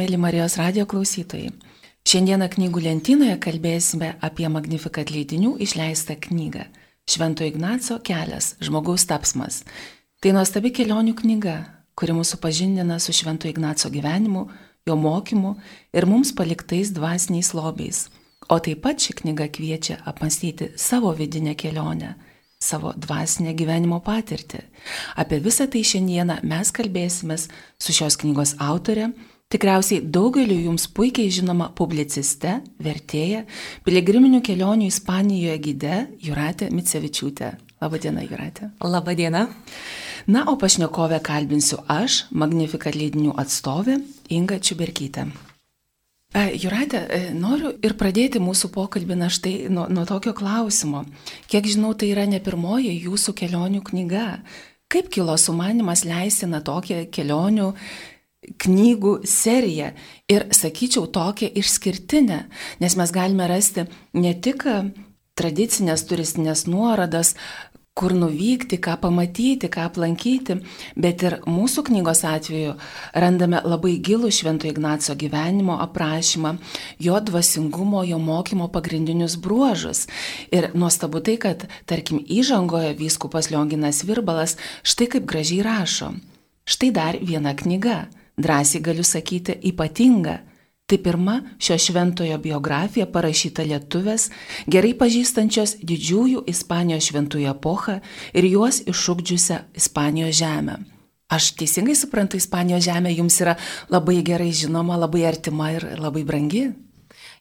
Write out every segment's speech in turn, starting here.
mėly Marijos radio klausytojai. Šiandieną knygų lentynoje kalbėsime apie Magnifikat leidinių išleistą knygą Švento Ignaco kelias - žmogaus tapsmas. Tai nuostabi kelionių knyga, kuri mūsų pažindina su Švento Ignaco gyvenimu, jo mokymu ir mums paliktais dvasiniais lobiais. O taip pat ši knyga kviečia apmastyti savo vidinę kelionę, savo dvasinę gyvenimo patirtį. Apie visą tai šiandieną mes kalbėsime su šios knygos autorė, tikriausiai daugeliu jums puikiai žinoma publiciste, vertėja, piligriminių kelionių Ispanijoje gide Juratė Micevičiūtė. Labadiena, Juratė. Labadiena. Na, o pašnekovę kalbinsiu aš, Magnifikat leidinių atstovė Inga Čiuberkytė. Juratė, e, noriu ir pradėti mūsų pokalbį na štai nuo, nuo tokio klausimo. Kiek žinau, tai yra ne pirmoji jūsų kelionių knyga. Kaip kilo sumanimas leisti na tokią kelionių knygų seriją ir, sakyčiau, tokią išskirtinę, nes mes galime rasti ne tik tradicinės turistinės nuorodas, kur nuvykti, ką pamatyti, ką aplankyti, bet ir mūsų knygos atveju randame labai gilų Švento Ignaco gyvenimo aprašymą, jo dvasingumo, jo mokymo pagrindinius bruožus. Ir nuostabu tai, kad, tarkim, įžangoje vyskupas Lionginas Virbalas štai kaip gražiai rašo. Štai dar viena knyga, drąsiai galiu sakyti, ypatinga Tai pirma šio šventojo biografija parašyta lietuvės, gerai pažįstančios didžiųjų Ispanijos šventųjų epochą ir juos iššūkdžiusią Ispanijos žemę. Aš teisingai suprantu, Ispanijos žemė jums yra labai gerai žinoma, labai artima ir labai brangi.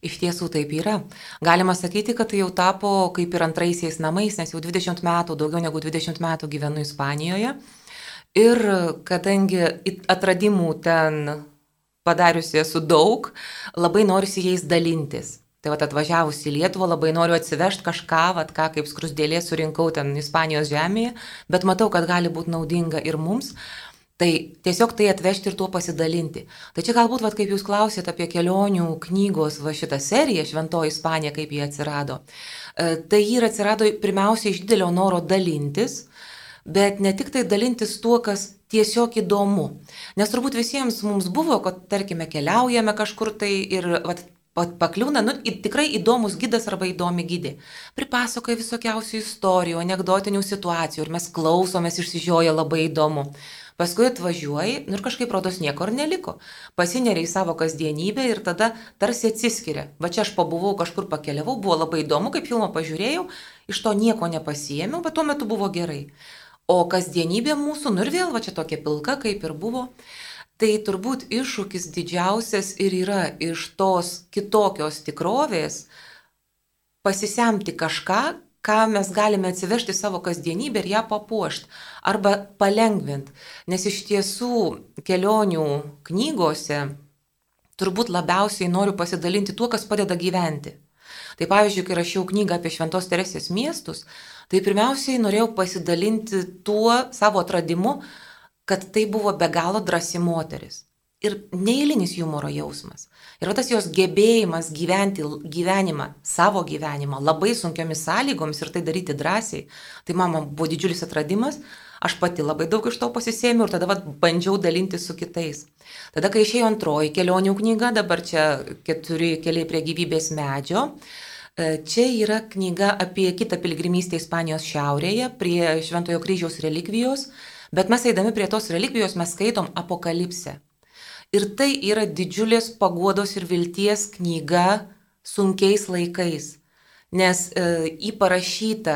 Iš tiesų taip yra. Galima sakyti, kad tai jau tapo kaip ir antraisiais namais, nes jau 20 metų, daugiau negu 20 metų gyvenu Ispanijoje. Ir kadangi atradimų ten padariusi esu daug, labai norisi jais dalintis. Tai vat atvažiavus į Lietuvą labai noriu atsivežti kažką, vat ką kaip skrusdėlė surinkau ten Ispanijos žemėje, bet matau, kad gali būti naudinga ir mums. Tai tiesiog tai atvežti ir tuo pasidalinti. Tai čia galbūt, vat, kaip jūs klausėt apie kelionių knygos, va šitą seriją Šventoji Ispanija, kaip jie atsirado. E, tai ji atsirado pirmiausia iš didelio noro dalintis, bet ne tik tai dalintis tuo, kas tiesiog įdomu. Nes turbūt visiems mums buvo, kad tarkime keliaujame kažkur tai ir vat, pakliūna, nu, tikrai įdomus gydas arba įdomi gydė. Pripasakoja visokiausių istorijų, anegdotinių situacijų ir mes klausomės išsižioję labai įdomu. Paskui atvažiuoji nu, ir kažkaip rodos nieko ir neliko. Pasineriai savo kasdienybę ir tada tarsi atsiskiria. Va čia aš pabuvau, kažkur pakeliavau, buvo labai įdomu, kaip filmą pažiūrėjau, iš to nieko nepasiemiau, bet tuo metu buvo gerai. O kasdienybė mūsų, nu ir vėl va čia tokia pilka, kaip ir buvo, tai turbūt iššūkis didžiausias ir yra iš tos kitokios tikrovės pasisemti kažką, ką mes galime atsivežti savo kasdienybę ir ją papuošti arba palengvinti. Nes iš tiesų kelionių knygose turbūt labiausiai noriu pasidalinti tuo, kas padeda gyventi. Tai pavyzdžiui, kai rašiau knygą apie Šventos Teresės miestus, tai pirmiausiai norėjau pasidalinti tuo savo atradimu, kad tai buvo be galo drasi moteris. Ir neįlinis humoro jausmas. Ir tas jos gebėjimas gyventi gyvenimą, savo gyvenimą labai sunkiomis sąlygomis ir tai daryti drąsiai, tai man buvo didžiulis atradimas, aš pati labai daug iš to pasisėmiau ir tada vat, bandžiau dalinti su kitais. Tada, kai išėjo antroji kelionių knyga, dabar čia keturi keliai prie gyvybės medžio, E, čia yra knyga apie kitą piligrimystę Ispanijos šiaurėje, prie Šventojo kryžiaus relikvijos, bet mes eidami prie tos relikvijos mes skaitom apokalipsę. Ir tai yra didžiulės paguodos ir vilties knyga sunkiais laikais, nes e, įparašyta,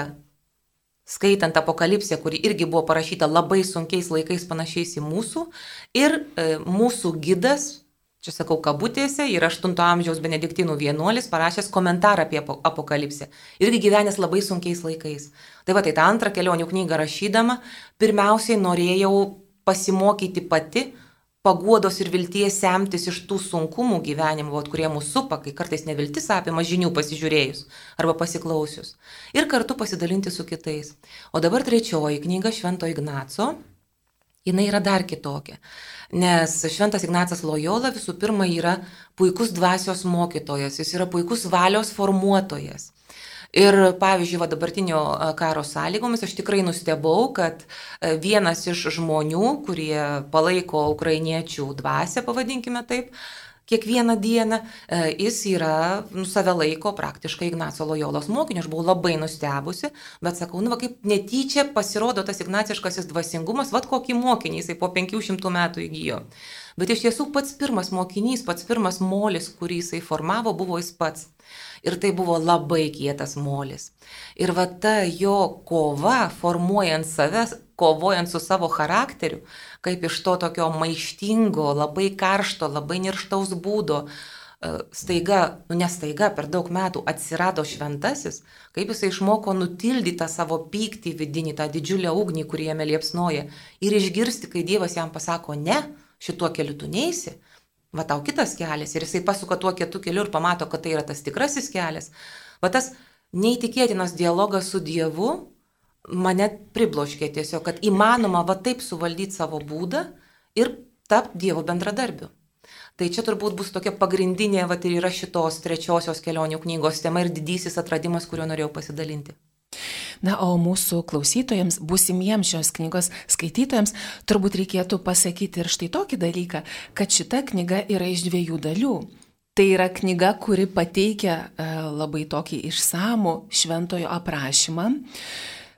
skaitant apokalipsę, kuri irgi buvo parašyta labai sunkiais laikais panašiais į mūsų, ir e, mūsų gidas, čia sakau kabutėse, yra 8 amžiaus benediktinų vienuolis parašęs komentarą apie apokalipsę. Irgi gyvenęs labai sunkiais laikais. Tai va, tai tą antrą kelionių knygą rašydama, pirmiausiai norėjau pasimokyti pati, paguodos ir vilties semtis iš tų sunkumų gyvenimo, vat, kurie mūsų supa, kai kartais neviltis apima žinių pasižiūrėjus arba pasiklausius. Ir kartu pasidalinti su kitais. O dabar trečioji knyga Švento Ignaco, jinai yra dar kitokia. Nes Šventas Ignacas Lojola visų pirma yra puikus dvasios mokytojas, jis yra puikus valios formuotojas. Ir pavyzdžiui, va dabartinio karo sąlygomis aš tikrai nustebau, kad vienas iš žmonių, kurie palaiko ukrainiečių dvasę, pavadinkime taip, kiekvieną dieną, e, jis yra, nu, save laiko praktiškai Ignaco Lojolos mokiniu. Aš buvau labai nustebusi, bet sakau, nu, va, kaip netyčia pasirodo tas ignaciškasis dvasingumas, vad kokį mokinį jisai po 500 metų įgyjo. Bet iš tiesų pats pirmas mokinys, pats pirmas molis, kurį jisai formavo, buvo jis pats. Ir tai buvo labai kietas molis. Ir va ta jo kova, formuojant save, kovojant su savo charakteriu, kaip iš to tokio maištingo, labai karšto, labai nirštaus būdo, e, staiga, nu nestaiga, per daug metų atsirado šventasis, kaip jisai išmoko nutildyti tą savo pyktį vidinį, tą didžiulę ugnį, kurį jame liepsnoja, ir išgirsti, kai Dievas jam pasako, ne, šituo keliu tu neisi, va tau kitas kelias, ir jisai pasuka tuo kitu keliu ir pamato, kad tai yra tas tikrasis kelias. Va tas neįtikėtinas dialogas su Dievu, mane pribloškė tiesiog, kad įmanoma va taip suvaldyti savo būdą ir tapti Dievo bendradarbiu. Tai čia turbūt bus tokia pagrindinė, va ir yra šitos trečiosios kelionių knygos tema ir didysis atradimas, kuriuo norėjau pasidalinti. Na, o mūsų klausytojams, būsimiems šios knygos skaitytojams, turbūt reikėtų pasakyti ir štai tokį dalyką, kad šita knyga yra iš dviejų dalių. Tai yra knyga, kuri pateikia e, labai tokį išsamų šventojo aprašymą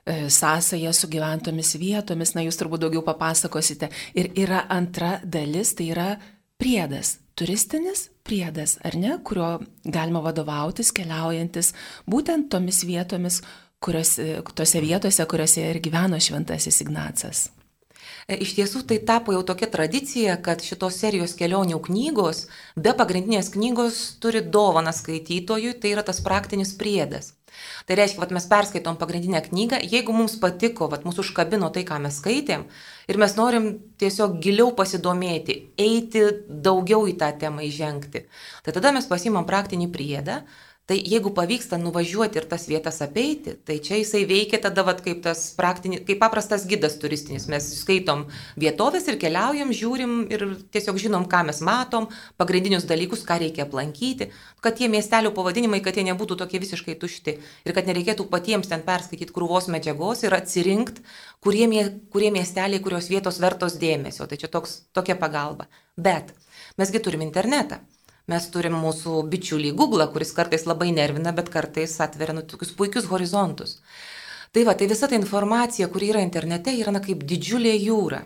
sąsaja su gyventomis vietomis, na jūs turbūt daugiau papasakosite. Ir yra antra dalis, tai yra priedas, turistinis priedas, ar ne, kurio galima vadovautis keliaujantis būtent tomis vietomis, kuriuose, tose vietose, kuriuose ir gyveno šventasis Ignacas. E, iš tiesų tai tapo jau tokia tradicija, kad šitos serijos kelionių knygos be pagrindinės knygos turi dovaną skaitytojui, tai yra tas praktinis priedas. Tai reiškia, kad mes perskaitom pagrindinę knygą, jeigu mums patiko, vat, mūsų užkabino tai, ką mes skaitėm, ir mes norim tiesiog giliau pasidomėti, eiti daugiau į tą temą įžengti, tai tada mes pasimam praktinį priedą, Tai jeigu pavyksta nuvažiuoti ir tas vietas apeiti, tai čia jisai veikia tada vat, kaip, praktinis, kaip paprastas gidas turistinis. Mes skaitom vietovės ir keliaujam, žiūrim ir tiesiog žinom, ką mes matom, pagrindinius dalykus, ką reikia aplankyti, kad tie miestelių pavadinimai, kad jie nebūtų tokie visiškai tušti ir kad nereikėtų patiems ten perskaityti krūvos medžiagos ir atsirinkti, kurie, kurie miesteliai, kurios vietos vertos dėmesio. Tai čia toks, tokia pagalba. Bet mesgi turim internetą. Mes turim mūsų bičiulį Google, kuris kartais labai nervina, bet kartais atveria nu, tokius puikius horizontus. Tai va, tai visa ta informacija, kuri yra internete, yra na, kaip didžiulė jūra.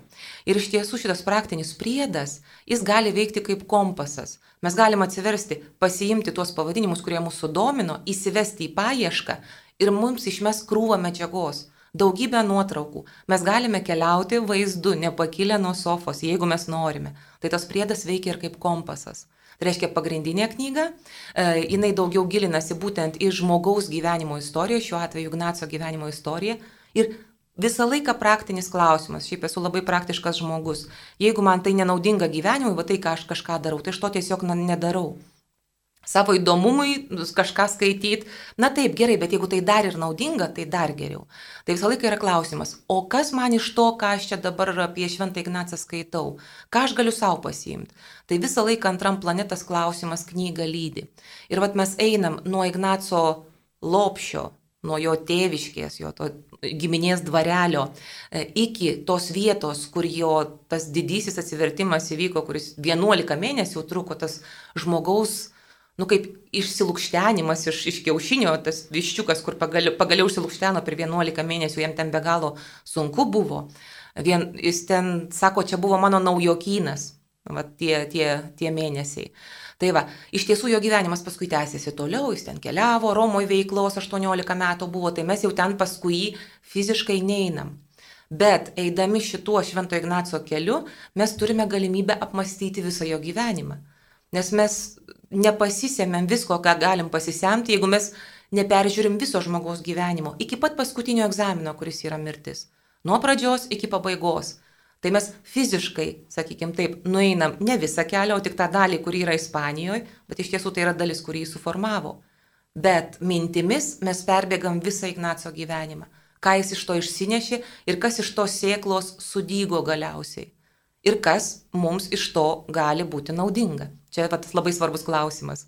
Ir iš tiesų šitas praktinis priedas, jis gali veikti kaip kompasas. Mes galim atsiversti, pasiimti tuos pavadinimus, kurie mūsų domino, įsivesti į paiešką ir mums išmes krūvą medžiagos. Daugybę nuotraukų. Mes galime keliauti vaizdu, nepakilę nuo sofos, jeigu mes norime. Tai tas priedas veikia ir kaip kompasas. Reiškia pagrindinė knyga, e, jinai daugiau gilinasi būtent į žmogaus gyvenimo istoriją, šiuo atveju Ignaco gyvenimo istoriją. Ir visą laiką praktinis klausimas, šiaip esu labai praktiškas žmogus. Jeigu man tai nenaudinga gyvenimui, va tai, ką aš kažką darau, tai aš to tiesiog nedarau savo įdomumui kažką skaityti. Na taip, gerai, bet jeigu tai dar ir naudinga, tai dar geriau. Tai visą laiką yra klausimas, o kas man iš to, ką aš čia dabar apie Šventą Ignacą skaitau, ką aš galiu savo pasiimti. Tai visą laiką antram planetas klausimas knygą lydi. Ir vat mes einam nuo Ignaco lopšio, nuo jo tėviškės, jo to giminės dvarelio, e, iki tos vietos, kur jo tas didysis atsivertimas įvyko, kuris 11 mėnesių truko, tas žmogaus nu kaip išsilūkštenimas iš, iš kiaušinio, tas viščiukas, kur pagaliau, pagaliau išsilūkšteno per 11 mėnesių, jam ten be galo sunku buvo. Vien, jis ten sako, čia buvo mano naujokynas, va, tie, tie, tie mėnesiai. Tai va, iš tiesų jo gyvenimas paskui tęsėsi toliau, jis ten keliavo, Romoje veiklos 18 metų buvo, tai mes jau ten paskui fiziškai neinam. Bet eidami šituo Švento Ignaco keliu, mes turime galimybę apmastyti visą jo gyvenimą. Nes mes nepasisėmėm visko, ką galim pasisemti, jeigu mes neperžiūrim viso žmogaus gyvenimo, iki pat paskutinio egzamino, kuris yra mirtis. Nuo pradžios iki pabaigos. Tai mes fiziškai, sakykime taip, nueinam ne visą kelią, o tik tą dalį, kuri yra Ispanijoje, bet iš tiesų tai yra dalis, kurį jis suformavo. Bet mintimis mes perbėgam visą Ignaco gyvenimą. Ką jis iš to išsinešė ir kas iš to sėklos sudygo galiausiai. Ir kas mums iš to gali būti naudinga. Čia vat, labai svarbus klausimas.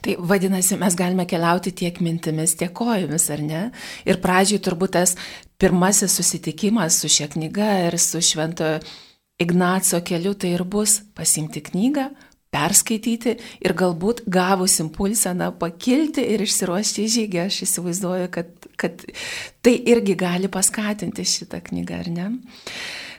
Tai vadinasi, mes galime keliauti tiek mintimis, tiek kojomis, ar ne? Ir pradžiai turbūt tas pirmasis susitikimas su šia knyga ir su švento Ignaco keliu tai ir bus pasimti knygą, perskaityti ir galbūt gavus impulsą, na, pakilti ir išsiruošti į žygį. Aš įsivaizduoju, kad, kad tai irgi gali paskatinti šitą knygą, ar ne?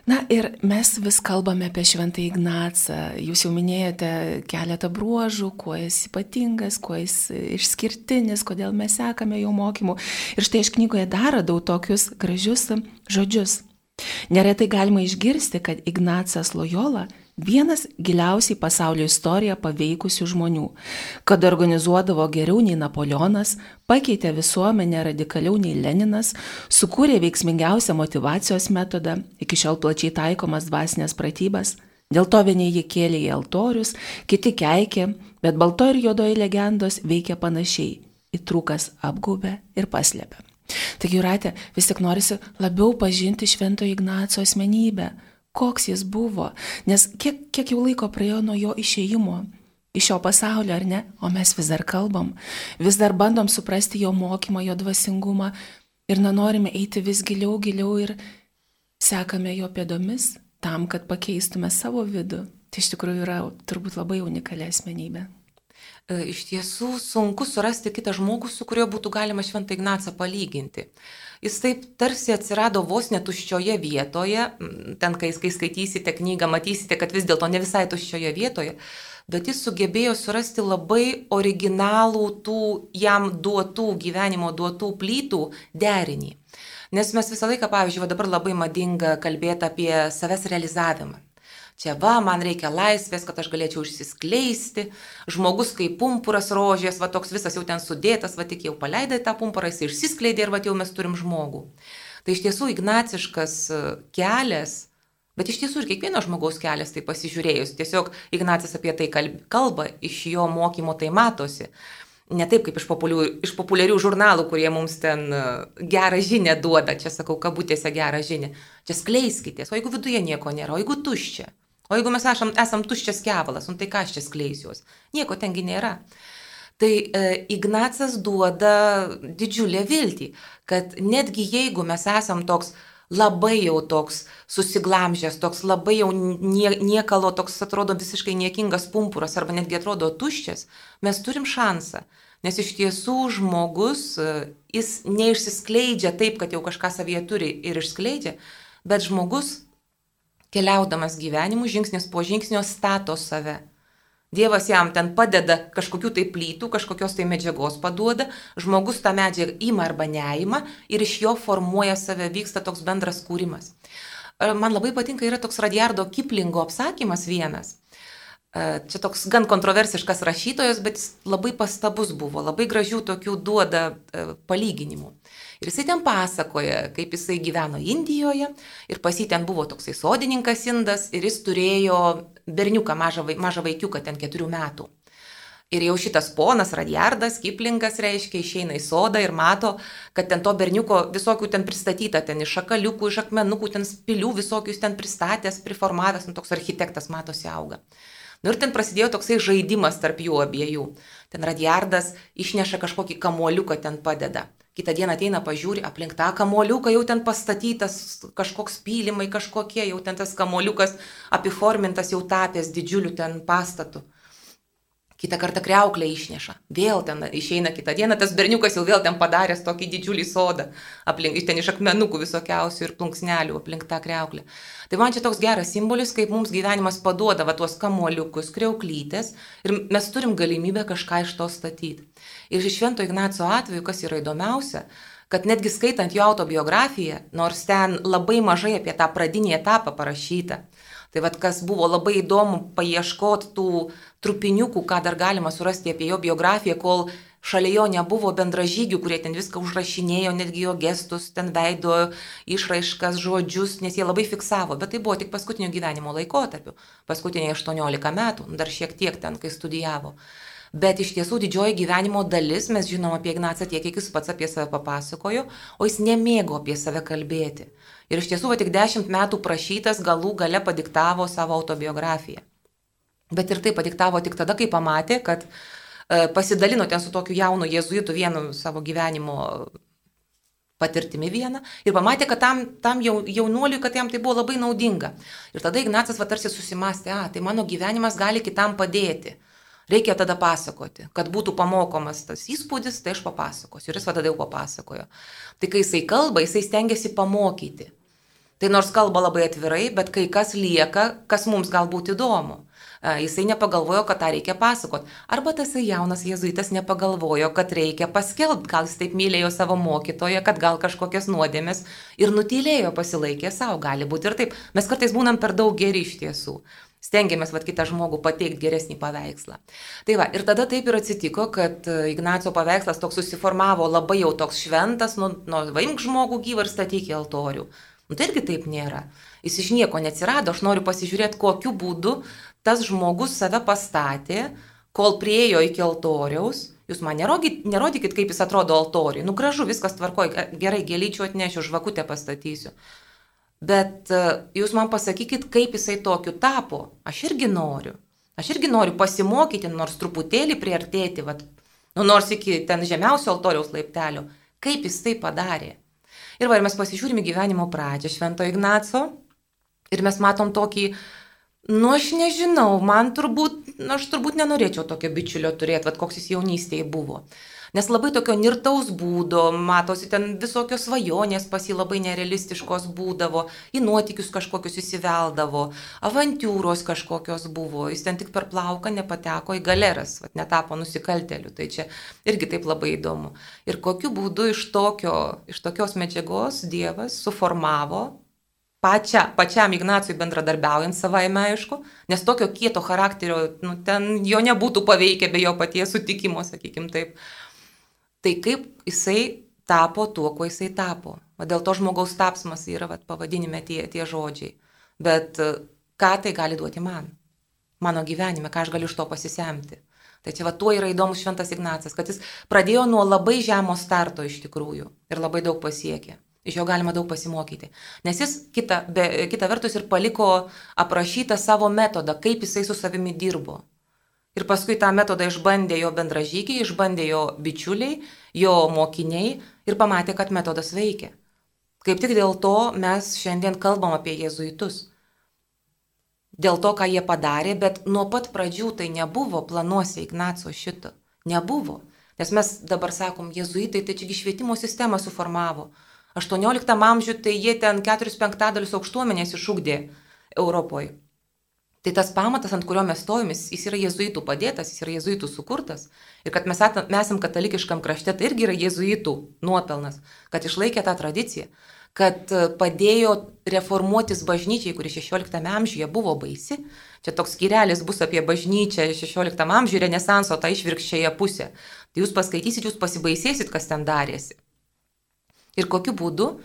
Na ir mes vis kalbame apie Šventą Ignacą. Jūs jau minėjote keletą bruožų, kuo jis ypatingas, kuo jis išskirtinis, kodėl mes sekame jo mokymu. Ir štai aš knygoje dar radau tokius gražius žodžius. Neretai galima išgirsti, kad Ignacas Lojola vienas giliausiai pasaulio istoriją paveikusių žmonių, kad organizuodavo geriau nei Napoleonas, pakeitė visuomenę radikaliau nei Leninas, sukūrė veiksmingiausią motivacijos metodą, iki šiol plačiai taikomas dvasinės pratybas, dėl to vieni jį kėlė į altorius, kiti keikė, bet balto ir juodoji legendos veikia panašiai - įtrūkas apgaubė ir paslėpė. Taigi, Juratė, vis tik norisi labiau pažinti Švento Ignaco asmenybę koks jis buvo, nes kiek, kiek jau laiko praėjo nuo jo išėjimo iš šio pasaulio, ar ne, o mes vis dar kalbam, vis dar bandom suprasti jo mokymą, jo dvasingumą ir nenorime eiti vis giliau, giliau ir sekame jo pėdomis tam, kad pakeistume savo vidų. Tai iš tikrųjų yra turbūt labai unikali asmenybė. E, iš tiesų sunku surasti kitą žmogų, su kuriuo būtų galima Šventą Ignacą palyginti. Jis taip tarsi atsirado vos netuščioje vietoje, ten kai, kai skaitysite knygą, matysite, kad vis dėlto ne visai tuščioje vietoje, bet jis sugebėjo surasti labai originalų tų jam duotų gyvenimo duotų plytų derinį. Nes mes visą laiką, pavyzdžiui, dabar labai madinga kalbėti apie savęs realizavimą. Čia va, man reikia laisvės, kad aš galėčiau išsiskleisti. Žmogus kaip pumpuras rožės, va toks visas jau ten sudėtas, va tik jau paleidai tą pumpurą, jis išsiskleidė ir va jau mes turim žmogų. Tai iš tiesų ignaciškas e, kelias, bet iš tiesų ir kiekvieno žmogaus kelias tai pasižiūrėjus. Tiesiog Ignacijas apie tai kalba, iš jo mokymo tai matosi. Ne taip kaip iš populiarių, iš populiarių žurnalų, kurie mums ten e, gerą žinę duoda, čia sakau, kabutėse gerą žinę. Čia skleiskitės, o jeigu viduje nieko nėra, o jeigu tuščia, O jeigu mes esam, esam tuščias kevalas, nu tai ką aš čia skleisiuos? Nieko tengi nėra. Tai e, Ignacas duoda didžiulę viltį, kad netgi jeigu mes esam toks labai jau toks susiglamžęs, toks labai jau nie, niekalo, toks atrodo visiškai niekingas pumpuras arba netgi atrodo tuščias, mes turim šansą. Nes iš tiesų žmogus, e, jis neišsiskleidžia taip, kad jau kažką savyje turi ir išskleidžia, bet žmogus keliaudamas gyvenimu, žingsnis po žingsnio stato save. Dievas jam ten padeda kažkokių tai plytų, kažkokios tai medžiagos paduoda, žmogus tą medžiagą ima arba neima ir iš jo formuoja save, vyksta toks bendras kūrimas. E, man labai patinka yra toks Radiardo Kiplingo apsakymas vienas. E, čia toks gan kontroversiškas rašytojas, bet jis labai pastabus buvo, labai gražių tokių duoda e, palyginimų. Ir jisai ten pasakoja, kaip jisai gyveno Indijoje ir pas jį ten buvo toksai sodininkas Indas ir jis turėjo berniuką, mažą, mažą vaikiuką, ten keturių metų. Ir jau šitas ponas Radiardas, Kiplingas reiškia, išeina į sodą ir mato, kad ten to berniuko visokių ten pristatyta, ten iš šakaliukų, iš akmenukų, ten spilių visokius ten pristatęs, priformavęs, nu, toks architektas matosi auga. Nu ir ten prasidėjo toksai žaidimas tarp jų abiejų. Ten Radiardas išneša kažkokį kamuoliuką, ten padeda. Kitą dieną ateina pažiūri aplink tą kamoliuką, jau ten pastatytas kažkoks pylimai kažkokie, jau ten tas kamoliukas apiformintas, jau tapęs didžiuliu ten pastatu. Kitą kartą kreuklę išneša. Vėl ten išeina kitą dieną, tas berniukas jau vėl ten padaręs tokį didžiulį sodą. Aplink, ten iš akmenukų visokiausių ir plunksnelių aplink tą kreuklę. Tai man čia toks geras simbolis, kaip mums gyvenimas paduoda va tuos kamuoliukus, kreuklytės ir mes turim galimybę kažką iš to statyti. Ir iš Švento Ignaco atveju, kas yra įdomiausia, kad netgi skaitant jo autobiografiją, nors ten labai mažai apie tą pradinį etapą parašyta, Tai vad kas buvo labai įdomu paieškoti tų trupiniukų, ką dar galima surasti apie jo biografiją, kol šalia jo nebuvo bendražygių, kurie ten viską užrašinėjo, netgi jo gestus, ten veido išraiškas, žodžius, nes jie labai fiksavo, bet tai buvo tik paskutinio gyvenimo laikotarpiu, paskutiniai 18 metų, dar šiek tiek ten, kai studijavo. Bet iš tiesų didžioji gyvenimo dalis, mes žinom apie Ignacą tiek, kiek jis pats apie save papasakojo, o jis nemėgo apie save kalbėti. Ir iš tiesų va tik dešimt metų prašytas galų gale padiktavo savo autobiografiją. Bet ir tai padiktavo tik tada, kai pamatė, kad e, pasidalino ten su tokiu jaunu jėzuitu vienu savo gyvenimo patirtimi vieną ir pamatė, kad tam, tam jaunuoliui, kad jam tai buvo labai naudinga. Ir tada Ignacas va tarsi susimastė, a, tai mano gyvenimas gali kitam padėti. Reikia tada pasakoti, kad būtų pamokomas tas įspūdis, tai aš papasakosiu. Ir jis tada jau papasakojo. Tai kai jisai kalba, jisai stengiasi pamokyti. Tai nors kalba labai atvirai, bet kai kas lieka, kas mums galbūt įdomu. Jisai nepagalvojo, kad tą reikia pasakot. Arba tas jaunas jėzuitas nepagalvojo, kad reikia paskelbti, gal jis taip mylėjo savo mokytoją, kad gal kažkokias nuodėmės ir nutylėjo, pasilaikė savo, gali būti ir taip. Mes kartais būnam per daug geri iš tiesų stengiamės vat, kitą žmogų pateikti geresnį paveikslą. Tai va, ir tada taip ir atsitiko, kad Ignacio paveikslas toks susiformavo labai jau toks šventas, nu, nu vaimk žmogų gyvą ir statyk į altorių. Nu, tai irgi taip nėra. Jis iš nieko neatsirado, aš noriu pasižiūrėti, kokiu būdu tas žmogus save pastatė, kol priejo iki altoriaus. Jūs man nerodykit, nerodykit kaip jis atrodo altoriui. Nu gražu, viskas tvarkoja, gerai, gėlyčių atnešiu, žvakutę pastatysiu. Bet e, jūs man pasakykit, kaip jisai tokiu tapo. Aš irgi noriu. Aš irgi noriu pasimokyti, nors truputėlį priartėti, vat, nu, nors iki ten žemiausio altoriaus laiptelio. Kaip jis tai padarė. Ir va, ir mes pasižiūrime gyvenimo pradžią Švento Ignaco ir mes matom tokį Nu, aš nežinau, man turbūt, nu, aš turbūt nenorėčiau tokio bičiulio turėti, vad koks jis jaunystėje buvo. Nes labai tokio nirtaus būdo, matosi ten visokios svajonės pas jį labai nerealistiškos būdavo, į nuotikius kažkokius įsiveldavo, avantūros kažkokios buvo, jis ten tik per plauką nepateko į galeras, vat, netapo nusikalteliu, tai čia irgi taip labai įdomu. Ir kokiu būdu iš, tokio, iš tokios medžiagos Dievas suformavo pačia, pačiam Ignacui bendradarbiaujant savaime aišku, nes tokio kieto charakterio, nu, ten jo nebūtų paveikę be jo paties sutikimo, sakykim taip. Tai kaip jisai tapo tuo, kuo jisai tapo. O dėl to žmogaus tapsmas yra vat, pavadinime tie, tie žodžiai. Bet ką tai gali duoti man? Mano gyvenime, ką aš galiu iš to pasisemti. Tai čia va tuo yra įdomus Šventas Ignacas, kad jis pradėjo nuo labai žemo starto iš tikrųjų ir labai daug pasiekė. Iš jo galima daug pasimokyti. Nes jis kita, be, kita vertus ir paliko aprašytą savo metodą, kaip jisai su savimi dirbo. Ir paskui tą metodą išbandė jo bendražygiai, išbandė jo bičiuliai, jo mokiniai ir pamatė, kad metodas veikia. Kaip tik dėl to mes šiandien kalbam apie jėzuitus. Dėl to, ką jie padarė, bet nuo pat pradžių tai nebuvo planuose Ignaco šito. Nebuvo. Nes mes dabar sakom, jėzuitai tai čiagi švietimo sistemą suformavo. 18 amžiuje tai jie ten 4 penktadalius aukštuomenės išūkdė Europoje. Tai tas pamatas, ant kurio mes stovimės, jis yra jėzuitų padėtas, jis yra jėzuitų sukurtas. Ir kad mes, atam, mes esam katalikiškam krašte, tai irgi yra jėzuitų nuopelnas, kad išlaikė tą tradiciją, kad e, padėjo reformuotis bažnyčiai, kuri 16 amžiuje buvo baisi. Čia toks skirelis bus apie bažnyčią 16 amžiuje, renesanso tą išvirkščiąją pusę. Tai jūs paskaitysit, jūs pasibaisėsit, kas ten darėsi. Ir kokiu būdu,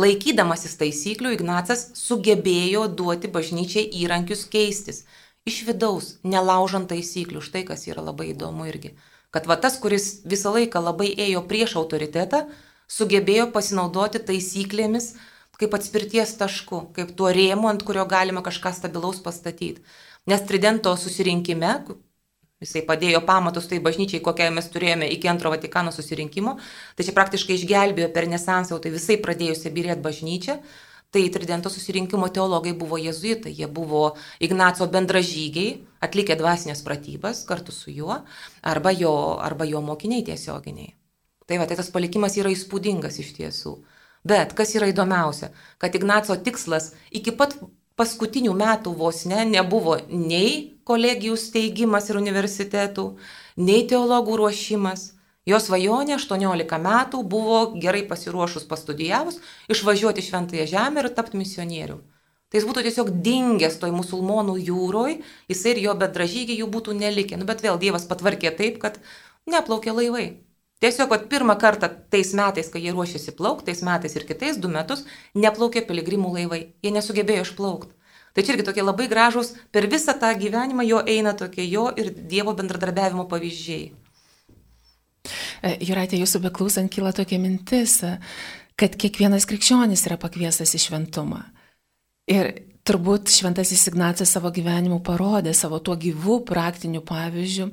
laikydamasis taisyklių, Ignacas sugebėjo duoti bažnyčiai įrankius keistis. Iš vidaus, nelaužant taisyklių. Štai kas yra labai įdomu irgi. Kad va tas, kuris visą laiką labai ėjo prieš autoritetą, sugebėjo pasinaudoti taisyklėmis kaip atspirties tašku, kaip tuo rėmu, ant kurio galima kažką stabilaus pastatyti. Nes Tridento susirinkime, Jisai padėjo pamatus tai bažnyčiai, kokią mes turėjome iki antro Vatikano susirinkimo. Tai čia praktiškai išgelbėjo per nesansą, tai visai pradėjusi birėti bažnyčią. Tai Tridento susirinkimo teologai buvo jezuitai, jie buvo Ignaco bendražygiai, atlikę dvasinės pratybas kartu su juo, arba jo, arba jo mokiniai tiesioginiai. Tai va, tai tas palikimas yra įspūdingas iš tiesų. Bet kas yra įdomiausia, kad Ignaco tikslas iki pat paskutinių metų vos ne nebuvo nei kolegijų steigimas ir universitetų, nei teologų ruošimas. Jo svajonė 18 metų buvo gerai pasiruošus pastudijavus, išvažiuoti šventąją žemę ir tapti misionieriu. Tai jis būtų tiesiog dingęs toj musulmonų jūroj, jisai ir jo bedražygiai jų būtų nelikę. Nu, bet vėl Dievas patvarkė taip, kad neplaukė laivai. Tiesiog pat pirmą kartą tais metais, kai jie ruošėsi plaukti, tais metais ir kitais du metus, neplaukė piligrimų laivai. Jie nesugebėjo išplaukti. Tai čia irgi tokie labai gražus, per visą tą gyvenimą jo eina tokie jo ir Dievo bendradarbiavimo pavyzdžiai. E, Juratė, jūsų beklausant kyla tokia mintis, e, kad kiekvienas krikščionis yra pakviestas į šventumą. Ir turbūt šventasis Ignacas savo gyvenimu parodė savo tuo gyvu praktiniu pavyzdžiu,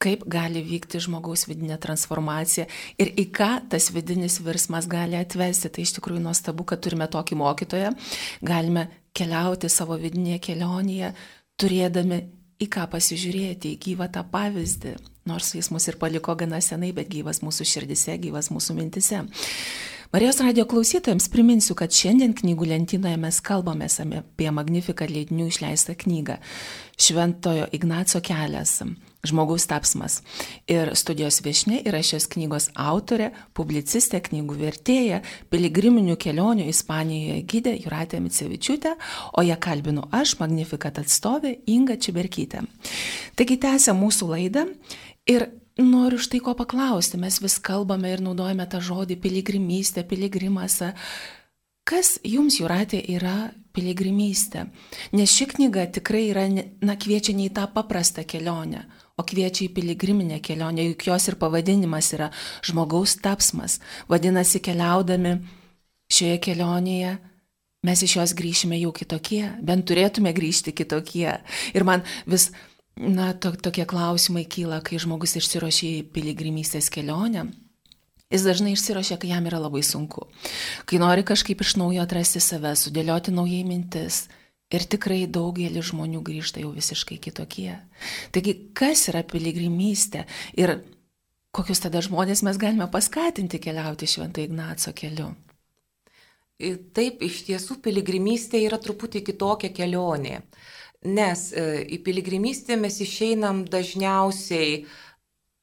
kaip gali vykti žmogaus vidinė transformacija ir į ką tas vidinis virsmas gali atvesti. Tai iš tikrųjų nuostabu, kad turime tokį mokytoją, galime keliauti savo vidinėje kelionėje, turėdami į ką pasižiūrėti, į gyvą tą pavyzdį, nors jis mus ir paliko gana senai, bet gyvas mūsų širdise, gyvas mūsų mintise. Marijos radio klausytojams priminsiu, kad šiandien knygų lentynoje mes kalbame apie Magnifiką leidinių išleistą knygą. Šventojo Ignaco kelias Žmogaus tapsmas. Ir studijos viešne yra šios knygos autorė, publicistė, knygų vertėja, piligriminių kelionių Ispanijoje gydė Juratė Micevičiūtė, o ją kalbinu aš, Magnifikat atstovė Inga Čiberkytė. Taigi tęsia mūsų laidą ir noriu štai ko paklausti. Mes vis kalbame ir naudojame tą žodį piligrimystė, piligrimas. Kas jums, Juratė, yra piligrimystė? Nes ši knyga tikrai yra, na, kviečia ne į tą paprastą kelionę, o kviečia į piligriminę kelionę, juk jos ir pavadinimas yra žmogaus tapsmas. Vadinasi, keliaudami šioje kelionėje mes iš jos grįšime jau kitokie, bent turėtume grįžti kitokie. Ir man vis, na, to, tokie klausimai kyla, kai žmogus išsirošia į piligrimystės kelionę. Jis dažnai išsirošia, kai jam yra labai sunku, kai nori kažkaip iš naujo atrasti save, sudėlioti naujai mintis, Ir tikrai daugelis žmonių grįžta jau visiškai kitokie. Taigi, kas yra piligrimystė ir kokius tada žmonės mes galime paskatinti keliauti Švento Ignaco keliu? Taip, iš tiesų piligrimystė yra truputį kitokia kelionė. Nes e, į piligrimystę mes išeinam dažniausiai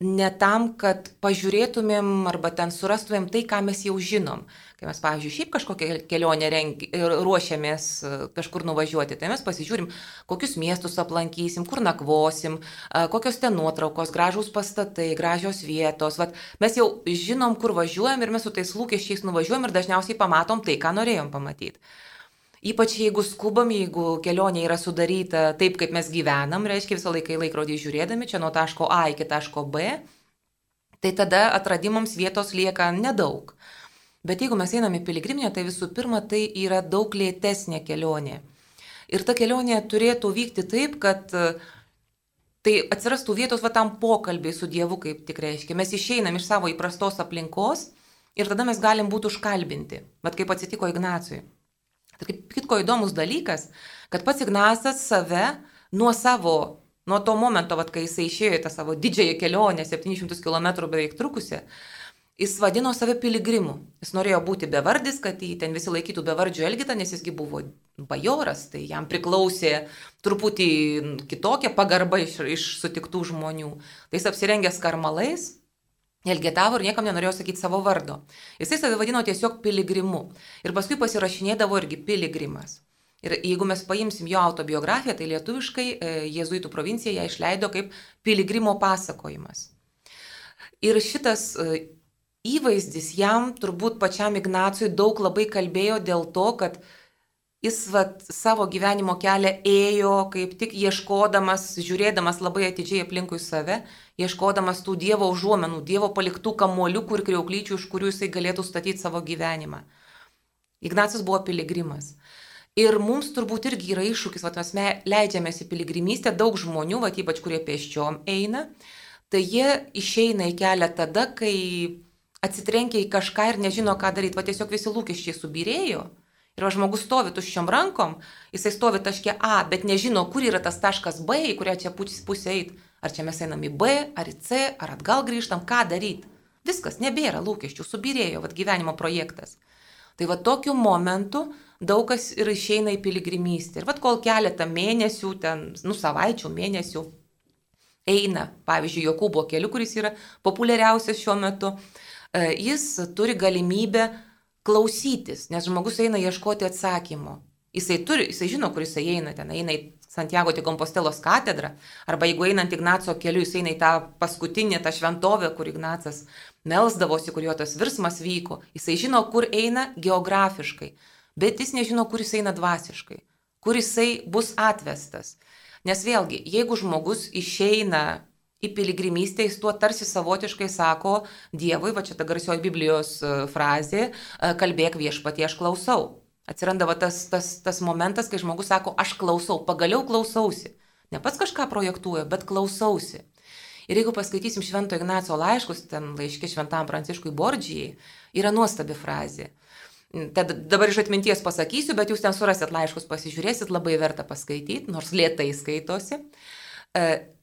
ne tam, kad pažiūrėtumėm arba ten surastumėm tai, ką mes jau žinom. Kai mes, pavyzdžiui, šiaip kažkokią kelionę rengi, ruošiamės e, kažkur nuvažiuoti, tai mes pasižiūrim, kokius miestus aplankysim, kur nakvosim, e, kokios ten nuotraukos, gražūs pastatai, gražios vietos. Vat mes jau žinom, kur važiuojam ir mes su tais lūkesčiais nuvažiuojam ir dažniausiai pamatom tai, ką norėjom pamatyti. Ypač jeigu skubam, jeigu kelionė yra sudaryta taip, kaip mes gyvenam, reiškia visą laiką į laikrodį žiūrėdami, čia nuo taško A iki taško B, tai tada atradimams vietos lieka nedaug. Bet jeigu mes einame į piligriminę, tai visų pirma, tai yra daug lėtesnė kelionė. Ir ta kelionė turėtų vykti taip, kad e, tai atsirastų vietos va tam pokalbiai su Dievu, kaip tik reiškia. Mes išeinam iš savo įprastos aplinkos ir tada mes galim būti užkalbinti. Bet kaip atsitiko Ignacui. Tai kaip kitko įdomus dalykas, kad pats Ignacas save nuo savo, nuo to momento, vat, kai jisai išėjo į tą savo didžiąją kelionę, 700 km beveik trukusią, Jis vadino save piligrimu. Jis norėjo būti bevardis, kad jį ten visi laikytų bevardžių elgitą, nes jisgi buvo bajoras, tai jam priklausė truputį kitokia pagarba iš, iš sutiktų žmonių. Tai jis apsirengęs karmalais, elgetavo ir niekam nenorėjo sakyti savo vardo. Jisai save vadino tiesiog piligrimu. Ir paskui pasirašinėdavo irgi piligrimas. Ir jeigu mes paimsim jo autobiografiją, tai lietuviškai e, Jėzuitų provincija ją išleido kaip piligrimo pasakojimas. Ir šitas e, įvaizdis jam turbūt pačiam Ignacui daug labai kalbėjo dėl to, kad jis vat, savo gyvenimo kelią ėjo kaip tik ieškodamas, žiūrėdamas labai atidžiai aplinkui save, ieškodamas tų Dievo užuomenų, Dievo paliktų kamuoliukų ir kriauklyčių, iš kurių jisai galėtų statyti savo gyvenimą. Ignacas buvo piligrimas. Ir mums turbūt irgi yra iššūkis, va, mes leidžiamės į piligrimystę, daug žmonių, va, ypač kurie pėsčiom eina, tai jie išeina į kelią tada, kai atsitrenkia į kažką ir nežino, ką daryti, va tiesiog visi lūkesčiai subirėjo. Ir va žmogus stovi tuščiom rankom, jisai stovi taške A, bet nežino, kur yra tas taškas B, į kurią čia pusė eit. Ar čia mes einam į B, ar į C, ar atgal grįžtam, ką daryti. Viskas, nebėra lūkesčių, subirėjo, va gyvenimo projektas. Tai va tokiu momentu daug kas ir išeina į piligrimystę. Ir va kol keletą mėnesių, ten, nu savaičių, mėnesių eina, pavyzdžiui, Jokūbo keliu, kuris yra populiariausias šiuo metu, E, jis turi galimybę klausytis, nes žmogus eina ieškoti atsakymo. Jisai, turi, jisai žino, kur jisai eina, ten eina į Santiago de Compostelos katedrą, arba jeigu einant Ignaco keliu, jisai eina į tą paskutinį, tą šventovę, kur Ignacas melsdavosi, kur jo tas virsmas vyko. Jisai žino, kur eina geografiškai, bet jis nežino, kur jisai eina dvasiškai, kur jisai bus atvestas. Nes vėlgi, jeigu žmogus išeina į piligrimystę, jis tuo tarsi savotiškai sako Dievui, va čia ta garsioji Biblijos e, frazė, e, kalbėk viešpatie, aš klausau. Atsiranda va tas, tas, tas momentas, kai žmogus sako, aš klausau, pagaliau klausausi. Ne pats kažką projektuoja, bet klausausi. Ir jeigu paskaitysim Švento Ignaco laiškus, ten laiškė Šventam Pranciškui Bordžijai, yra nuostabi frazė. Tad dabar iš atminties pasakysiu, bet jūs ten surasit laiškus, pasižiūrėsit, labai verta paskaityti, nors lietai skaitosi, e,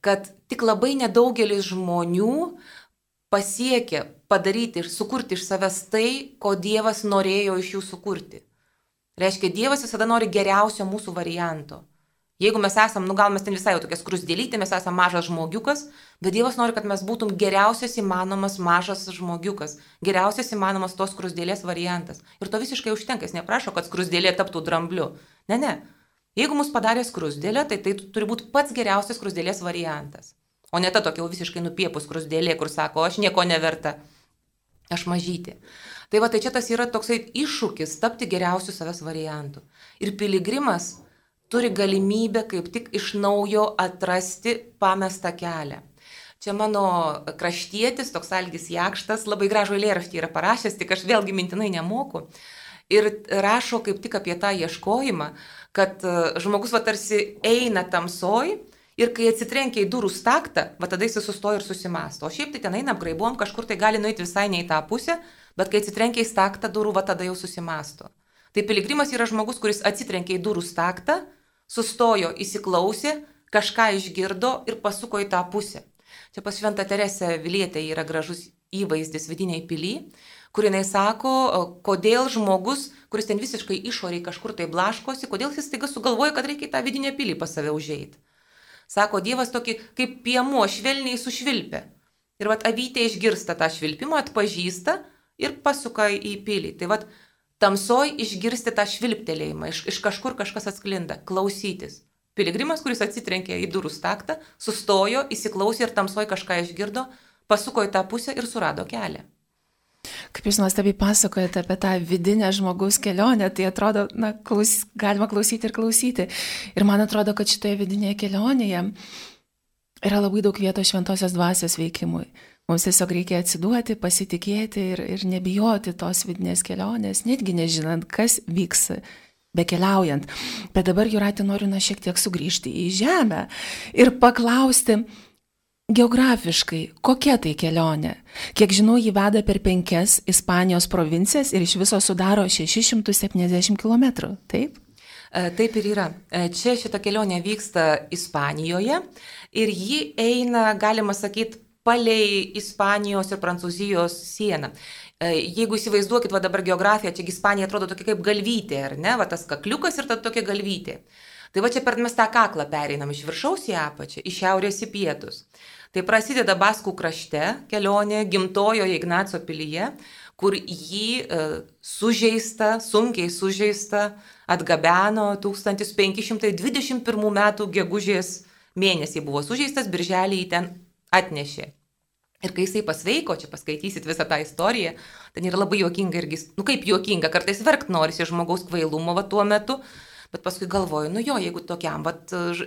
kad tik labai nedaugelis žmonių pasiekia padaryti ir sukurti iš savęs tai, ko Dievas norėjo iš jų sukurti. Reiškia, Dievas visada nori geriausio mūsų varianto. Jeigu mes esam, nu gal mes ten visai jau tokia skrusdėlytė, mes esame mažas žmogiukas, bet Dievas nori, kad mes būtum geriausias įmanomas mažas žmogiukas, geriausias įmanomas tos skrusdėlės variantas. Ir to visiškai užtenka, jis neprašo, kad skrusdėlė taptų drambliu. Ne, ne. Jeigu mus padarė skrusdėlė, tai tai turi būti pats geriausias skrusdėlės variantas. O ne ta tokia jau visiškai nupiepus skrusdėlė, kur sako, aš nieko neverta, aš mažyti. Tai va, tai čia tas yra toksai iššūkis tapti geriausiu savęs variantu. Ir piligrimas turi galimybę kaip tik iš naujo atrasti pamestą kelią. Čia mano kraštietis, toks Algis Jakštas, labai gražų eilėraštį yra parašęs, tik aš vėlgi mintinai nemoku. Ir rašo kaip tik apie tą ieškojimą, kad e, žmogus va tarsi eina tamsoj ir kai atsitrenkia į durų staktą, va tada jis sustoja ir susimasto. O šiaip tai ten eina apgraibom, kažkur tai gali nueiti visai ne į tą pusę, bet kai atsitrenkia į staktą durų, va tada jau susimasto. Tai piligrimas yra žmogus, kuris atsitrenkia į durų staktą, sustojo, įsiklausė, kažką išgirdo ir pasuko į tą pusę. Čia pas Šventą Teresę Vilietė yra gražus įvaizdis vidiniai pily, kur jinai sako, kodėl žmogus, kuris ten visiškai išoriai kažkur tai blaškosi, kodėl jis taiga sugalvoja, kad reikia tą vidinę pilį pas save užėjti. Sako, Dievas tokį kaip piemuo švelniai sušvilpia. Ir vat avytė išgirsta tą švilpimą, atpažįsta ir pasuka į pilį. Tai vat tamsoj išgirsti tą švilptelėjimą, iš, iš kažkur kažkas atsklinda, klausytis. Piligrimas, kuris atsitrenkė į durų staktą, sustojo, įsiklausė ir tamsoj kažką išgirdo, pasuko į tą pusę ir surado kelią. Kaip jūs nuostabiai pasakojate apie tą vidinę žmogaus kelionę, tai atrodo, na, klaus, galima klausyti ir klausyti. Ir man atrodo, kad šitoje vidinėje kelionėje yra labai daug vietos šventosios dvasios veikimui. Mums tiesiog reikia atsiduoti, pasitikėti ir, ir nebijoti tos vidinės kelionės, netgi nežinant, kas vyks bekeliaujant. Bet dabar, Juratė, noriu na šiek tiek sugrįžti į žemę ir paklausti, Geografiškai, kokia tai kelionė? Kiek žinau, jį veda per penkias Ispanijos provincijas ir iš viso sudaro 670 km, taip? E, taip ir yra. E, čia šita kelionė vyksta Ispanijoje ir ji eina, galima sakyti, palei Ispanijos ir Prancūzijos sieną. E, jeigu įsivaizduokit, va dabar geografija, čia Ispanija atrodo tokia kaip galvytė, ar ne, va tas kakliukas ir ta tokia galvytė. Tai va čia per mes tą kaklą pereinam iš viršaus į apačią, iš šiaurės į pietus. Tai prasideda Baskų krašte kelionė gimtojoje Ignaco pilyje, kur jį e, sužeista, sunkiai sužeista, atgabeno 1521 m. gegužės mėnesį buvo sužeistas, birželį jį ten atnešė. Ir kai jisai pasveiko, čia paskaitysit visą tą istoriją, ten yra labai juokinga irgi, nu kaip juokinga, kartais verkt norisi žmogaus kvailumo va tuo metu, bet paskui galvoju, nu jo, jeigu tokiam, va,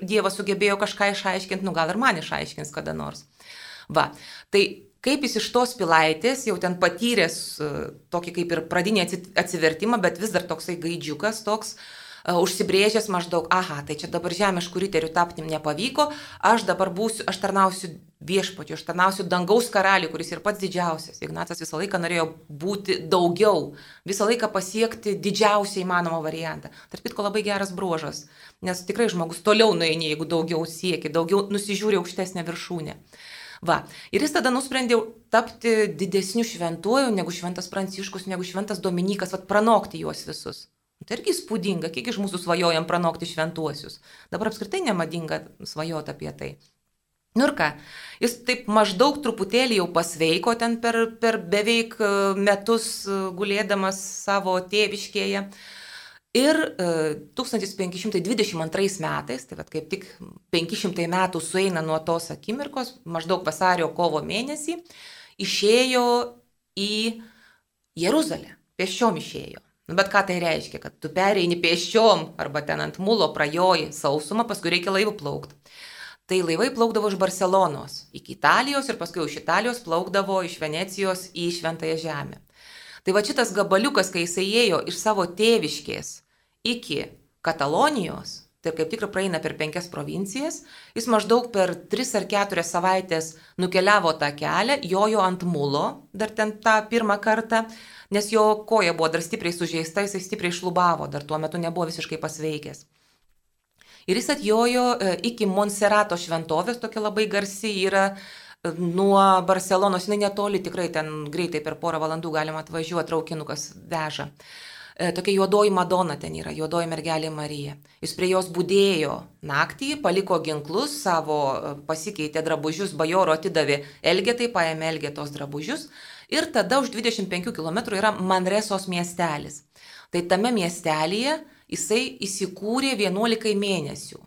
Dievas sugebėjo kažką išaiškinti, nu gal ir man išaiškins kada nors. Va, tai kaip jis iš tos pilaitės, jau ten patyręs e, tokį kaip ir pradinį atsivertimą, bet vis dar toksai gaidžiukas toks, uh, užsibrėžęs maždaug, aha, tai čia dabar žemiškų riterių tapti nepavyko, aš dabar būsiu, aš tarnausiu viešpačiu, aš tarnausiu dangaus karaliui, kuris ir pats didžiausias. Ignacas visą laiką norėjo būti daugiau, visą laiką pasiekti didžiausią įmanomą variantą. Tarp kitko labai geras bruožas, nes tikrai žmogus toliau nueini, jeigu daugiau siekia, daugiau nusižiūri aukštesnę viršūnę. Va. Ir jis tada nusprendė tapti didesniu šventuoju negu šventas Pranciškus, negu šventas Dominikas, vad pranokti juos visus. Tai irgi įspūdinga, kiek iš mūsų svajojam pranokti šventuosius. Dabar apskritai nemadinga svajoti apie tai. Nu ir ką, jis taip maždaug truputėlį jau pasveiko ten per, per beveik e, metus e, gulėdamas savo tėviškėje. Ir e, 1522 metais, tai vad kaip tik 500 metų sueina nuo tos akimirkos, maždaug vasario kovo mėnesį, išėjo į Jeruzalę, pešiom išėjo. Nu, bet ką tai reiškia, kad tu pereini pėsčiom arba ten ant mulo prajoji sausumą, paskui reikia laivų plaukti. Tai laivai plaukdavo iš Barcelonos iki Italijos ir paskui iš Italijos plaukdavo iš Venecijos į Šventąją Žemę. Tai va šitas gabaliukas, kai jisai ėjo iš savo tėviškės iki Katalonijos, tai kaip tik praeina per penkias provincijas, jis maždaug per tris ar keturias savaitės nukeliavo tą kelią, jojo ant mulo, dar ten tą pirmą kartą, nes jo koja buvo dar stipriai sužeista, jisai stipriai šlubavo, dar tuo metu nebuvo visiškai pasveikęs. Ir jis atjojo e, iki Monserato šventovės, tokia labai garsi yra e, nuo Barcelonos, jinai netoli, tikrai ten greitai per porą valandų galima atvažiuoti, traukinukas veža. E, tokia juodoji Madona ten yra, juodoji mergelė Marija. Jis prie jos būdėjo naktį, paliko ginklus, savo pasikeitė drabužius, bajoro atidavė Elgetai, paėmė Elgetos drabužius. Ir tada už 25 km yra Manresos miestelis. Tai tame miestelėje jisai įsikūrė 11 mėnesių.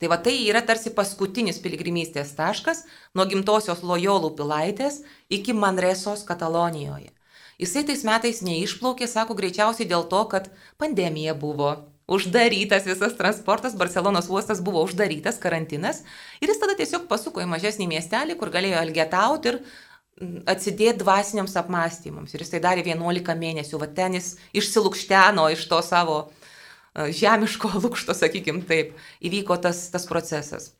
Tai va tai yra tarsi paskutinis piligrimystės taškas nuo gimtosios Lojolų pilaitės iki Manresos Katalonijoje. Jisai tais metais neišplaukė, sako, greičiausiai dėl to, kad pandemija buvo, uždarytas visas transportas, Barcelonos uostas buvo uždarytas, karantinas ir jis tada tiesiog pasuko į mažesnį miestelį, kur galėjo elgetauti ir atsidėti dvasiniams apmąstymams. Ir jis tai darė 11 mėnesių, va ten jis išsilūkšteno iš to savo žemiško lūkšto, sakykim taip, įvyko tas, tas procesas.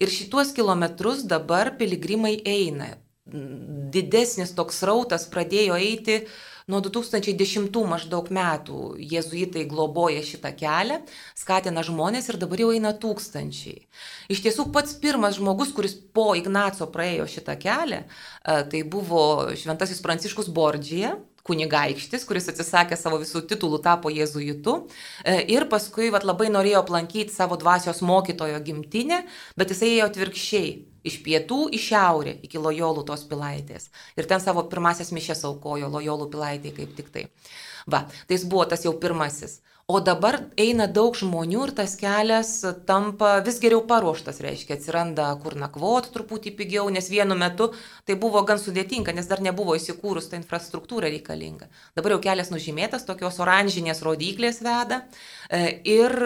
Ir šituos kilometrus dabar piligrimai eina. Didesnis toks rautas pradėjo eiti nuo 2010 maždaug metų. Jėzuitai globoja šitą kelią, skatina žmonės ir dabar jau eina tūkstančiai. Iš tiesų pats pirmas žmogus, kuris po Ignaco praėjo šitą kelią, tai buvo šventasis Pranciškus Bordžija, kunigaikštis, kuris atsisakė savo visų titulų, tapo jėzuitu e, ir paskui vat, labai norėjo aplankyti savo dvasios mokytojo gimtinę, bet jisai ėjo atvirkščiai. Iš pietų į šiaurę iki lojolų tos pilaitės. Ir ten savo pirmasias mišes aukojo lojolų pilaitė kaip tik tai. Va, tai jis buvo tas jau pirmasis. O dabar eina daug žmonių ir tas kelias tampa vis geriau paruoštas, reiškia, atsiranda kur nakvot truputį pigiau, nes vienu metu tai buvo gan sudėtinga, nes dar nebuvo įsikūrus ta infrastruktūra reikalinga. Dabar jau kelias nužymėtas, tokios oranžinės rodiklės veda e, ir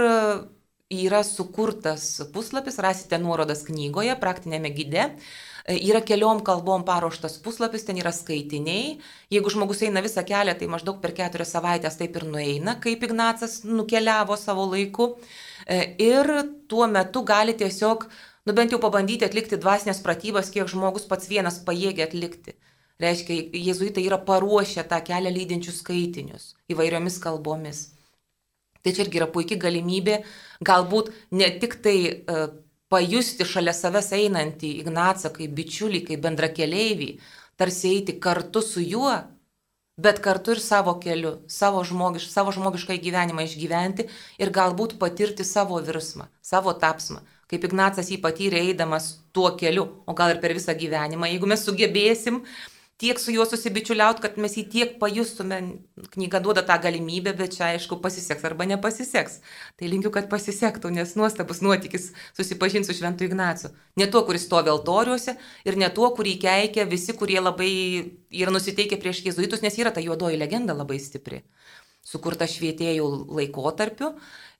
yra sukurtas puslapis, rasite nuorodas knygoje, praktinėme gide Yra keliom kalbom paruoštas puslapis, ten yra skaitiniai. Jeigu žmogus eina visą kelią, tai maždaug per keturias savaitės taip ir nueina, kaip Ignacas nukeliavo savo laiku. E, ir tuo metu gali tiesiog, nu bent jau pabandyti atlikti dvasinės pratybas, kiek žmogus pats vienas pajėgia atlikti. Reiškia, jėzuitai yra paruošę tą kelią lydinčius skaitinius įvairiomis kalbomis. Tai čia irgi yra puikia galimybė galbūt ne tik tai uh, pajusti šalia savęs einantį Ignacą kaip bičiulį, kaip bendrakeleivį, tarsi eiti kartu su juo, bet kartu ir savo keliu, savo, žmogiš, savo žmogišką gyvenimą išgyventi ir galbūt patirti savo virsmą, savo tapsmą, kaip Ignacas jį patyrė eidamas tuo keliu, o gal ir per visą gyvenimą, jeigu mes sugebėsim tiek su juo susibičiuliauti, kad mes jį tiek pajustume. Knyga duoda tą galimybę, bet čia aišku pasiseks arba nepasiseks. Tai linkiu, kad pasisektų, nes nuostabus nuotykis susipažinti su Šventu Ignacu. Ne tuo, kuris stovi altoriuose ir ne tuo, kurį keikia visi, kurie labai yra nusiteikę prieš jėzuitus, nes yra ta juodoji legenda labai stipri, sukurta švietėjų laikotarpiu.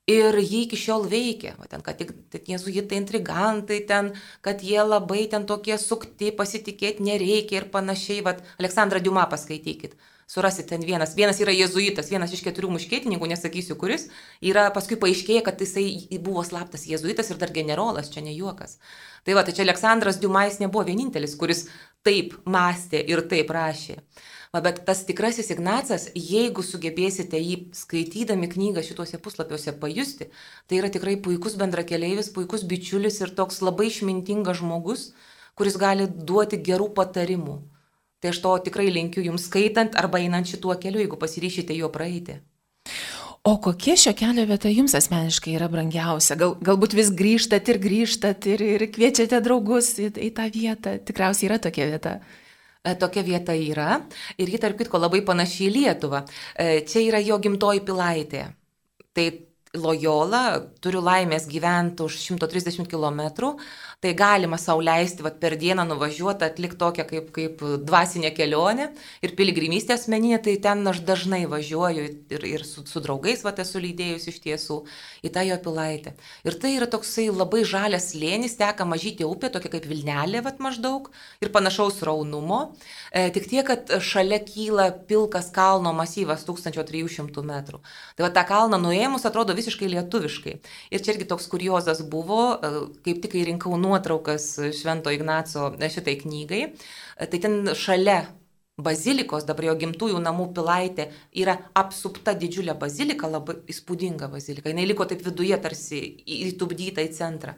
Ir jie iki šiol veikia, o ten, kad tik jėzuitai intrigantai, ten, kad jie labai ten tokie sukti, pasitikėti nereikia ir panašiai. Vat, Aleksandrą Diumą paskaitykit. Surasit ten vienas. Vienas yra jėzuitas, vienas iš keturių muškėtininkų, nesakysiu kuris. Yra paskui paaiškėja, kad jisai buvo slaptas jėzuitas ir dar generolas, čia ne juokas. Tai va, tai čia Aleksandras Diumais nebuvo vienintelis, kuris taip mąstė ir taip rašė. Va, bet tas tikrasis Ignacas, jeigu sugebėsite jį skaitydami knygą šituose puslapiuose pajusti, tai yra tikrai puikus bendrakeleivis, puikus bičiulis ir toks labai išmintingas žmogus, kuris gali duoti gerų patarimų. Tai aš to tikrai linkiu jums skaitant arba einant šituo keliu, jeigu pasiryšite jo praeiti. O kokia šio kelio vieta jums asmeniškai yra brangiausia? Gal, galbūt vis grįžtat ir grįžtat ir, ir kviečiate draugus į, į tą vietą. Tikriausiai yra tokia vieta. E, tokia vieta yra ir ji tarp kitko labai panaši į Lietuvą. E, čia yra jo gimtoji pilaitė. Tai Lojola, turiu laimės gyventi už 130 km, tai galima sauliaisti vat, per dieną nuvažiuoti, atlikti tokią kaip, kaip dvasinę kelionę ir piligrimystę asmeninę, tai ten aš dažnai važiuoju ir, ir su, su draugais vat, esu lydėjus iš tiesų į tą jo pilaitę. Ir tai yra toksai labai žalias lėnis, teka mažytė upė, tokia kaip Vilnelė vat, maždaug ir panašaus raunumo. E, tik tiek, kad šalia kyla pilkas kalno masyvas 1300 metrų. Tai va tą kalną nuėmus atrodo visiškai visiškai lietuviškai. Ir čia irgi toks kuriozas buvo, e, kaip tik kai rinkau nuotraukas Švento Ignaco šitai knygai, tai ten šalia bazilikos, dabar jo gimtųjų namų pilaitė, yra apsupta didžiulė bazilika, labai įspūdinga bazilika. Jis liko taip viduje tarsi įtubdyta į centrą.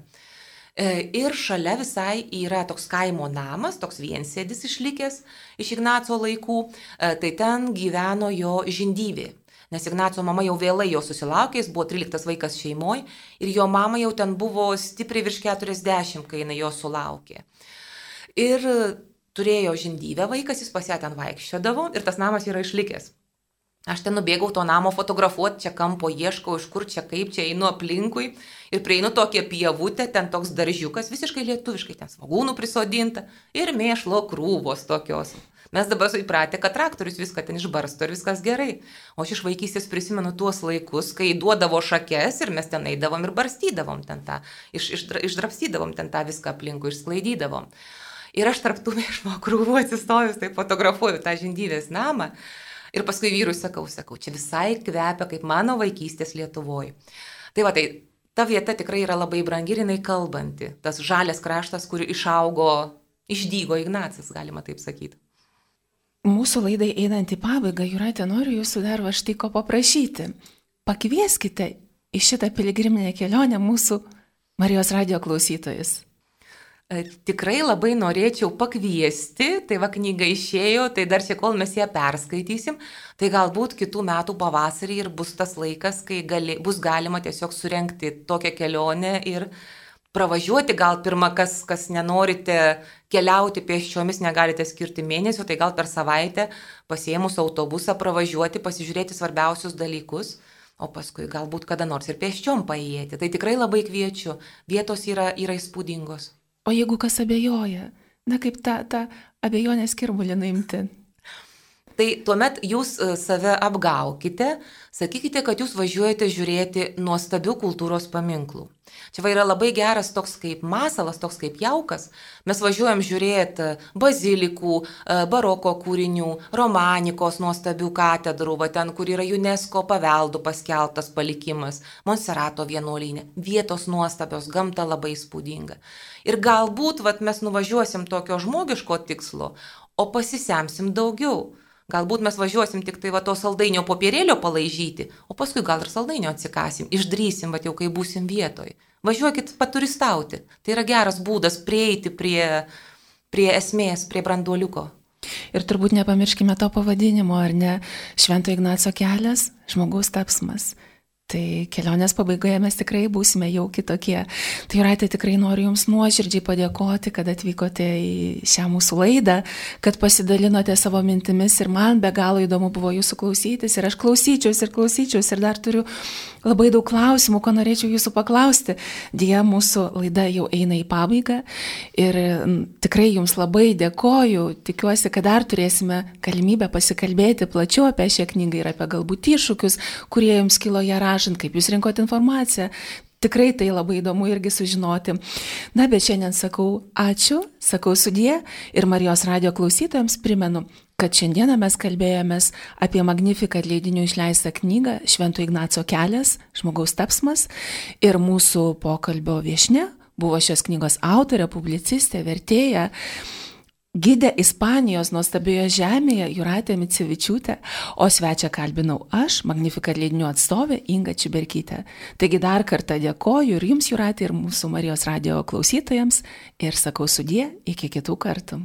E, ir šalia visai yra toks kaimo namas, toks viensėdis išlikęs iš Ignaco laikų, e, tai ten gyveno jo žindyvė. Nes Ignaco mama jau vėlai jo susilaukė, jis buvo 13 vaikas šeimoje ir jo mama jau ten buvo stipriai virš 40, kai jinai jo sulaukė. Ir turėjo žindyvę vaikas, jis pas ją ten vaikščiodavo ir tas namas yra išlikęs. Aš ten nubėgau to namo fotografuoti, čia kampo ieškau, iš kur čia kaip, čia einu aplinkui ir prieinu tokią pievutę, ten toks daržiukas, visiškai lietuviškai, ten svagūnų prisodinta ir mėšlo krūvos tokios. Mes dabar įpratę, kad traktorius viską ten išbarsto ir viskas gerai. O aš iš vaikystės prisimenu tuos laikus, kai duodavo šakes ir mes ten eidavom ir barstydavom ten tą, iš, iš, išdrapstydavom ten tą viską aplinkui, išsklaidydavom. Ir aš tarptų mėšlo krūvų atsistojus, tai fotografuoju tą žindyvės namą. Ir paskui vyrui sakau, sakau, čia visai kvepia kaip mano vaikystės Lietuvoje. Tai va, tai ta vieta tikrai yra labai brangi ir jinai kalbanti. Tas žalias kraštas, kur išaugo, išdygo Ignacas, galima taip sakyti. Mūsų laidai einant į pabaigą, Juratė, noriu jūsų dar va štai ko paprašyti. Pakvieskite į šitą piligriminę kelionę mūsų Marijos radio klausytojus. E, tikrai labai norėčiau pakviesti, tai va knyga išėjo, tai dar čia kol mes ją perskaitysim, tai galbūt kitų metų pavasarį ir bus tas laikas, kai gali, bus galima tiesiog surenkti tokią kelionę ir pravažiuoti, gal pirmą, kas, kas nenorite keliauti pėsčiomis, negalite skirti mėnesio, tai gal per savaitę pasiemus autobusą pravažiuoti, pasižiūrėti svarbiausius dalykus. O paskui galbūt kada nors ir pėsčiom paėjėti. Tai tikrai labai kviečiu. Vietos yra, yra įspūdingos. O jeigu kas abejoja, na kaip tą, tą abejonės kirbulį nuimti? Tai tuomet jūs e, save apgaukite, sakykite, kad jūs važiuojate žiūrėti nuostabių kultūros paminklų. Čia va yra labai geras toks kaip masalas, toks kaip jaukas. Mes važiuojam žiūrėti bazilikų, e, baroko kūrinių, romanikos nuostabių katedrų, va ten, kur yra UNESCO paveldų paskelbtas palikimas, Monserato vienuolynė, vietos nuostabios, gamta labai spūdinga. Ir galbūt vat, mes nuvažiuosim tokio žmogiško tikslo, o pasisemsim daugiau. Galbūt mes važiuosim tik tai va to saldainio popierėlio palaižyti, o paskui gal ir saldainio atsikasim, išdrysim, va jau kai būsim vietoj. Važiuokit paturistauti. Tai yra geras būdas prieiti prie, prie esmės, prie branduoliuko. Ir turbūt nepamirškime to pavadinimo, ar ne? Švento Ignaco kelias, žmogaus tapsmas. Tai kelionės pabaigoje mes tikrai būsime jau kitokie. Tai Jūratė tikrai noriu Jums nuoširdžiai padėkoti, kad atvykote į šią mūsų laidą, kad pasidalinote savo mintimis ir man be galo įdomu buvo Jūsų klausytis ir aš klausyčiausi ir klausyčiausi ir dar turiu labai daug klausimų, ko norėčiau Jūsų paklausti. Dėja, mūsų laida jau eina į pabaigą ir tikrai Jums labai dėkoju, tikiuosi, kad dar turėsime galimybę pasikalbėti plačiau apie šią knygą ir apie galbūt iššūkius, kurie Jums kilo ją rašant kaip jūs rinkot informaciją. Tikrai tai labai įdomu irgi sužinoti. Na, bet šiandien sakau ačiū, sakau sudie ir Marijos radio klausytojams primenu, kad šiandieną mes kalbėjomės apie Magnificat leidinių išleistą knygą Švento Ignaco kelias, žmogaus tapsmas ir mūsų pokalbio viešne buvo šios knygos autorė, publicistė, vertėja. Gidė Ispanijos nuostabioje žemėje Juratė Micevičiūtė, o svečią kalbinau aš, Magnifikat leidinių atstovė Inga Čiberkytė. Taigi dar kartą dėkoju ir jums, Juratė, ir mūsų Marijos radio klausytojams ir sakau sudie iki kitų kartų.